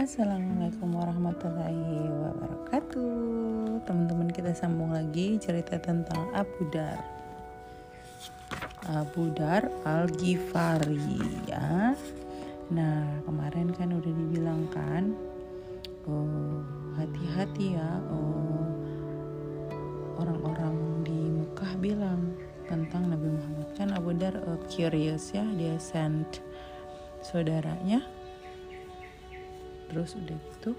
Assalamualaikum warahmatullahi wabarakatuh. Teman-teman kita sambung lagi cerita tentang Abu Dar. Abu Dar Al-Ghifari ya. Nah kemarin kan udah dibilang kan oh, Hati-hati ya oh, Orang-orang di Mekah bilang tentang Nabi Muhammad. Kan Abu Dar uh, curious ya Dia send saudaranya terus udah gitu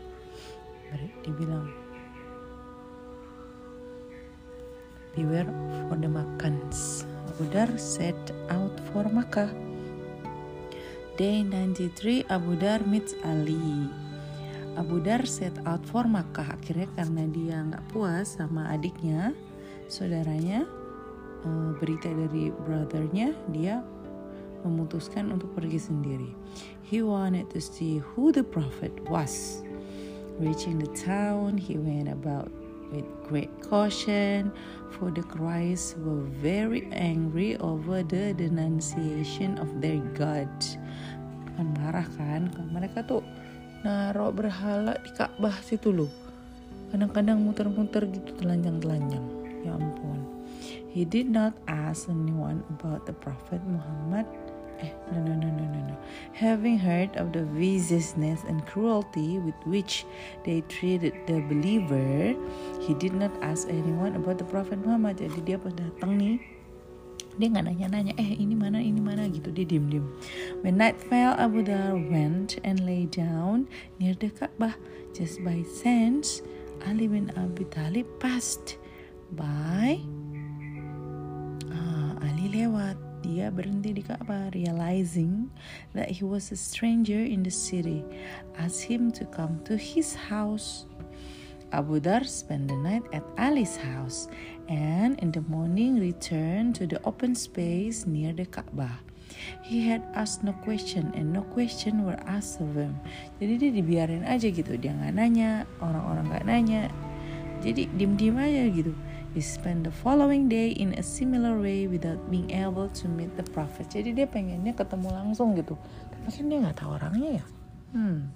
dibilang beware for the makans Abu Dar set out for Makkah. Day 93 Abu Dar meets Ali. Abu Dar set out for Makkah. Akhirnya karena dia nggak puas sama adiknya saudaranya eh, berita dari brothernya dia memutuskan untuk pergi sendiri. He wanted to see who the prophet was. Reaching the town, he went about with great caution, for the Christ were very angry over the denunciation of their God. Kan marah kan? kan mereka tuh naruh berhala di Ka'bah situ loh. Kadang-kadang muter-muter gitu telanjang-telanjang. Ya ampun. He did not ask anyone about the Prophet Muhammad eh, no, no, no, no, no, no. Having heard of the viciousness and cruelty with which they treated the believer, he did not ask anyone about the Prophet Muhammad. Jadi dia pas datang nih, dia nggak nanya-nanya, eh ini mana, ini mana gitu, dia diem-diem. When night fell, Abu Dhar went and lay down near the Ka'bah. Just by chance, Ali bin Abi Talib passed by. Ah, Ali lewat dia berhenti di Ka'bah, realizing that he was a stranger in the city, asked him to come to his house. Abu Dhar spent the night at Ali's house and in the morning returned to the open space near the Ka'bah. He had asked no question and no question were asked of him. Jadi dia dibiarin aja gitu, dia nggak nanya, orang-orang nggak nanya. Jadi diem-diem aja gitu. He spent the following day in a similar way without being able to meet the prophet. Jadi dia pengennya ketemu langsung gitu. Tapi kan dia nggak tahu orangnya ya. Hmm.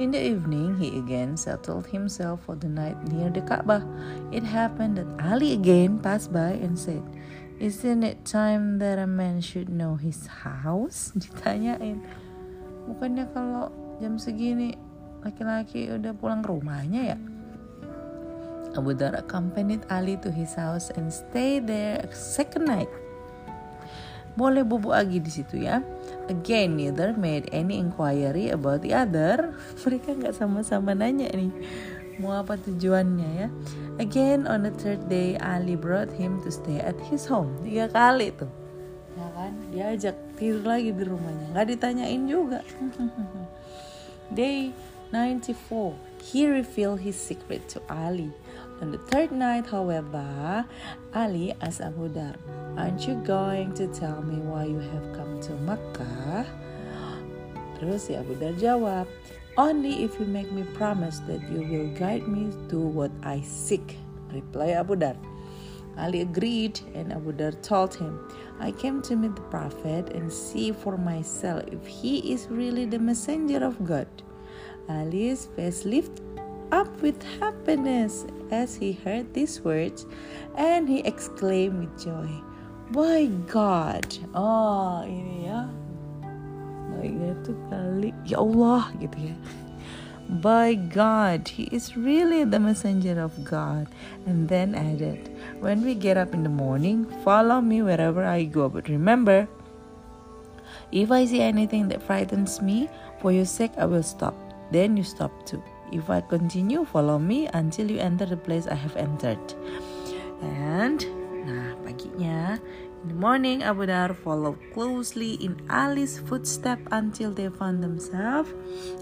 In the evening, he again settled himself for the night near the Kaabah. It happened that Ali again passed by and said, Isn't it time that a man should know his house? Ditanyain. Bukannya kalau jam segini laki-laki udah pulang ke rumahnya ya? Abu Dhar accompanied Ali to his house and stayed there a second night. Boleh bubuk lagi di situ ya. Again, neither made any inquiry about the other. Mereka nggak sama-sama nanya nih mau apa tujuannya ya. Again, on the third day, Ali brought him to stay at his home. Tiga kali tuh. Ya kan, diajak tidur lagi di rumahnya. Nggak ditanyain juga. Day 94, he revealed his secret to Ali. On the third night, however, Ali asked Abu Dhar, Aren't you going to tell me why you have come to Makkah? Terus si Abu Dhar jawab, Only if you make me promise that you will guide me to what I seek. Reply Abu Dhar. Ali agreed, and Abu Dhar told him, I came to meet the Prophet and see for myself if he is really the messenger of God. Ali's face lifted up with happiness as he heard these words, and he exclaimed with joy, By God! Oh, ini ya. Baiknya tuh kali, ya Allah gitu ya. By God, he is really the messenger of God. And then added, When we get up in the morning, follow me wherever I go. But remember, if I see anything that frightens me, for your sake I will stop. Then you stop too. If I continue, follow me until you enter the place I have entered. And, nah paginya, in the morning Abu Dhar followed closely in Ali's footsteps until they found themselves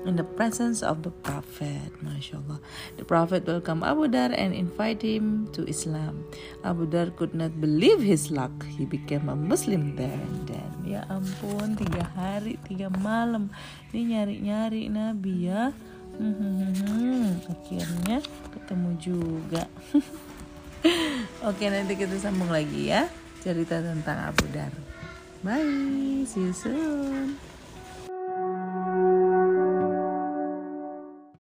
in the presence of the Prophet. Masya Allah. The Prophet welcomed Abu Dhar and invited him to Islam. Abu Dhar could not believe his luck. He became a Muslim there and then. Ya ampun, tiga hari, tiga malam. Dia nyari-nyari Nabi ya. Hmm, akhirnya ketemu juga. Oke, nanti kita sambung lagi ya cerita tentang Abu Dar. Bye, see you soon.